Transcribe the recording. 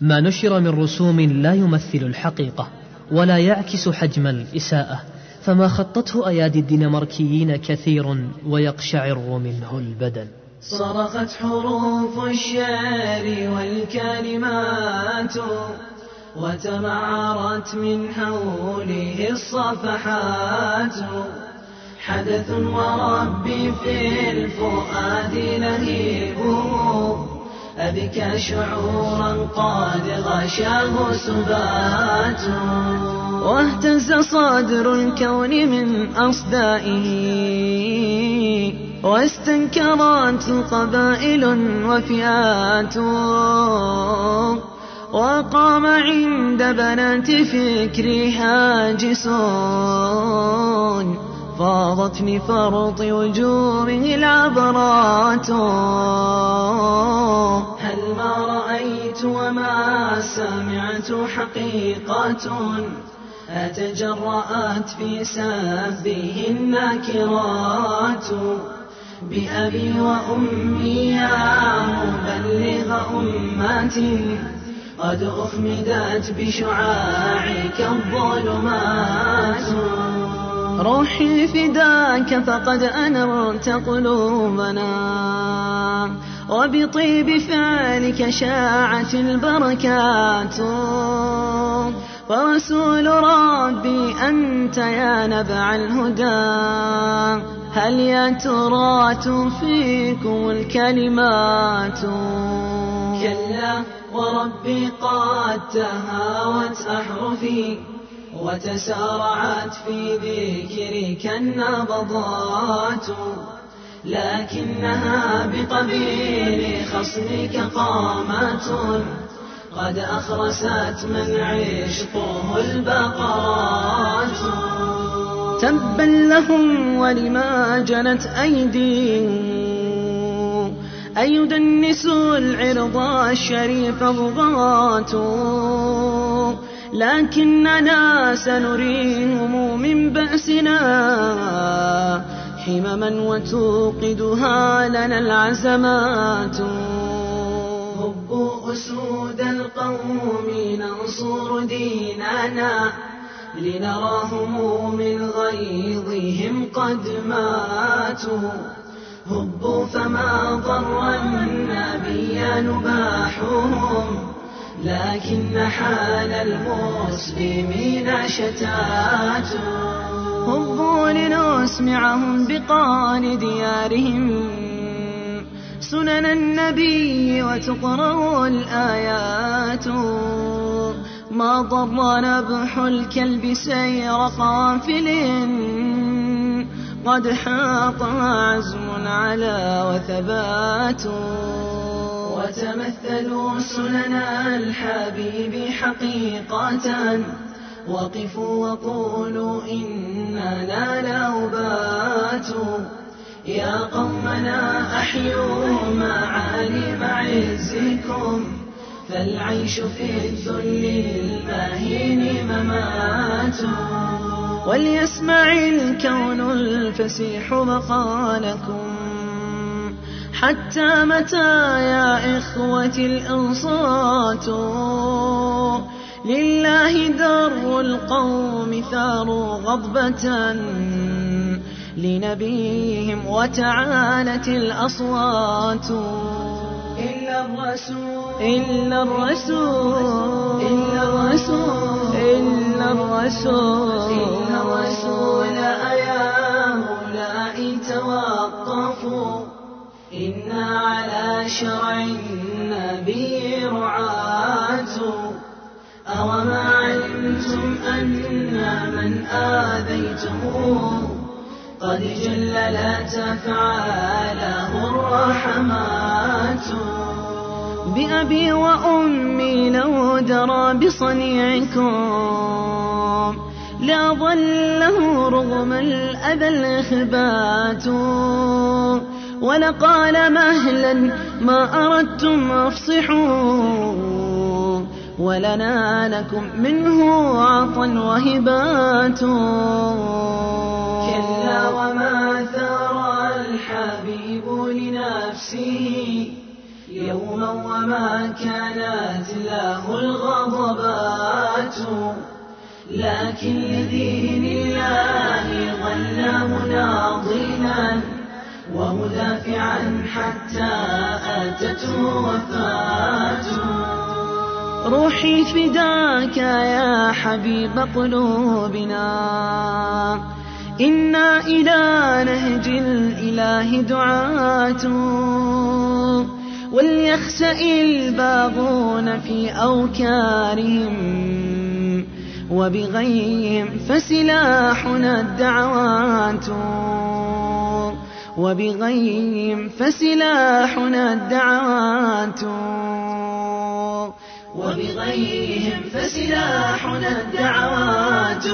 ما نشر من رسوم لا يمثل الحقيقة ولا يعكس حجم الإساءة فما خطته أيادي الدنماركيين كثير ويقشعر منه البدن. صرخت حروف الشعر والكلمات وتمعرت من حوله الصفحات. حدث وربي في الفؤاد لهيبه أبكى شعورا قد غشاه سبات. واهتز صدر الكون من أصدائه. واستنكرت قبائل وفئات. وقام عند بنات فكري هاجسون فاضت لفرط وجوره العبرات. هل ما رأيت وما سمعت حقيقة؟ أتجرأت في سبه الناكرات. بأبي وأمي يا مبلغ أمات قد أخمدت بشعاعك الظلمات. روحي فداك فقد أنرت قلوبنا. وبطيب فعلك شاعت البركات. ورسول ربي أنت يا نبع الهدى. هل يا ترى فيكم الكلمات؟ كلا وربي قد تهاوت أحرفي. وتسارعت في ذكرك النبضات لكنها بقبيل خصمك قامة قد أخرست من عشقه البقرات. تبا لهم ولما جنت أيديهم أن يدنسوا العرض الشريف الضغات لكننا سنريهم من بأسنا حمما وتوقدها لنا العزمات. هبوا أسود القوم ننصر ديننا لنراهم من غيظهم قد ماتوا. هبوا فما ضر النبي نباحهم. لكن حال المسلمين شتات. هبوا لنسمعهم بقان ديارهم. سنن النبي وتقرأ الآيات. ما ضر نبح الكلب سير قافل. قد حاط عزم على وثبات. وتمثلوا سنن الحبيب حقيقة. وقفوا وقولوا إننا لأبات يا قومنا أحيوا معالم عزكم. فالعيش في الذل المهين ممات. وليسمع الكون الفسيح مقالكم. حتى متى يا إخوة الأنصات؟ لله در القوم ثاروا غضبة لنبيهم وتعالت الأصوات. إلا الرسول. إلا الرسول. إلا الرسول. إلا الرسول. شرع النبي رعاة. أوما علمتم أن من آذيته؟ قد جل لا تفعاله الرحمات. بأبي وأمي لو درى بصنيعكم لا ظله رغم الأذى الإخبات. ولقال مهلا ما أردتم أفصحوا ولنا لكم منه عطا وهبات. كلا وما ثار الحبيب لنفسه يوما وما كانت له الغضبات. لكن لدين الله ظل مناضلا. ومدافعا حتى أتته وفاته. روحي فداك يا حبيب قلوبنا. إنا إلى نهج الإله دعاة. وليخسأ الباغون في أوكارهم. وبغيهم فسلاحنا الدعوات. وبغيهم فسلاحنا الدعوات. وبغيهم فسلاحنا الدعوات.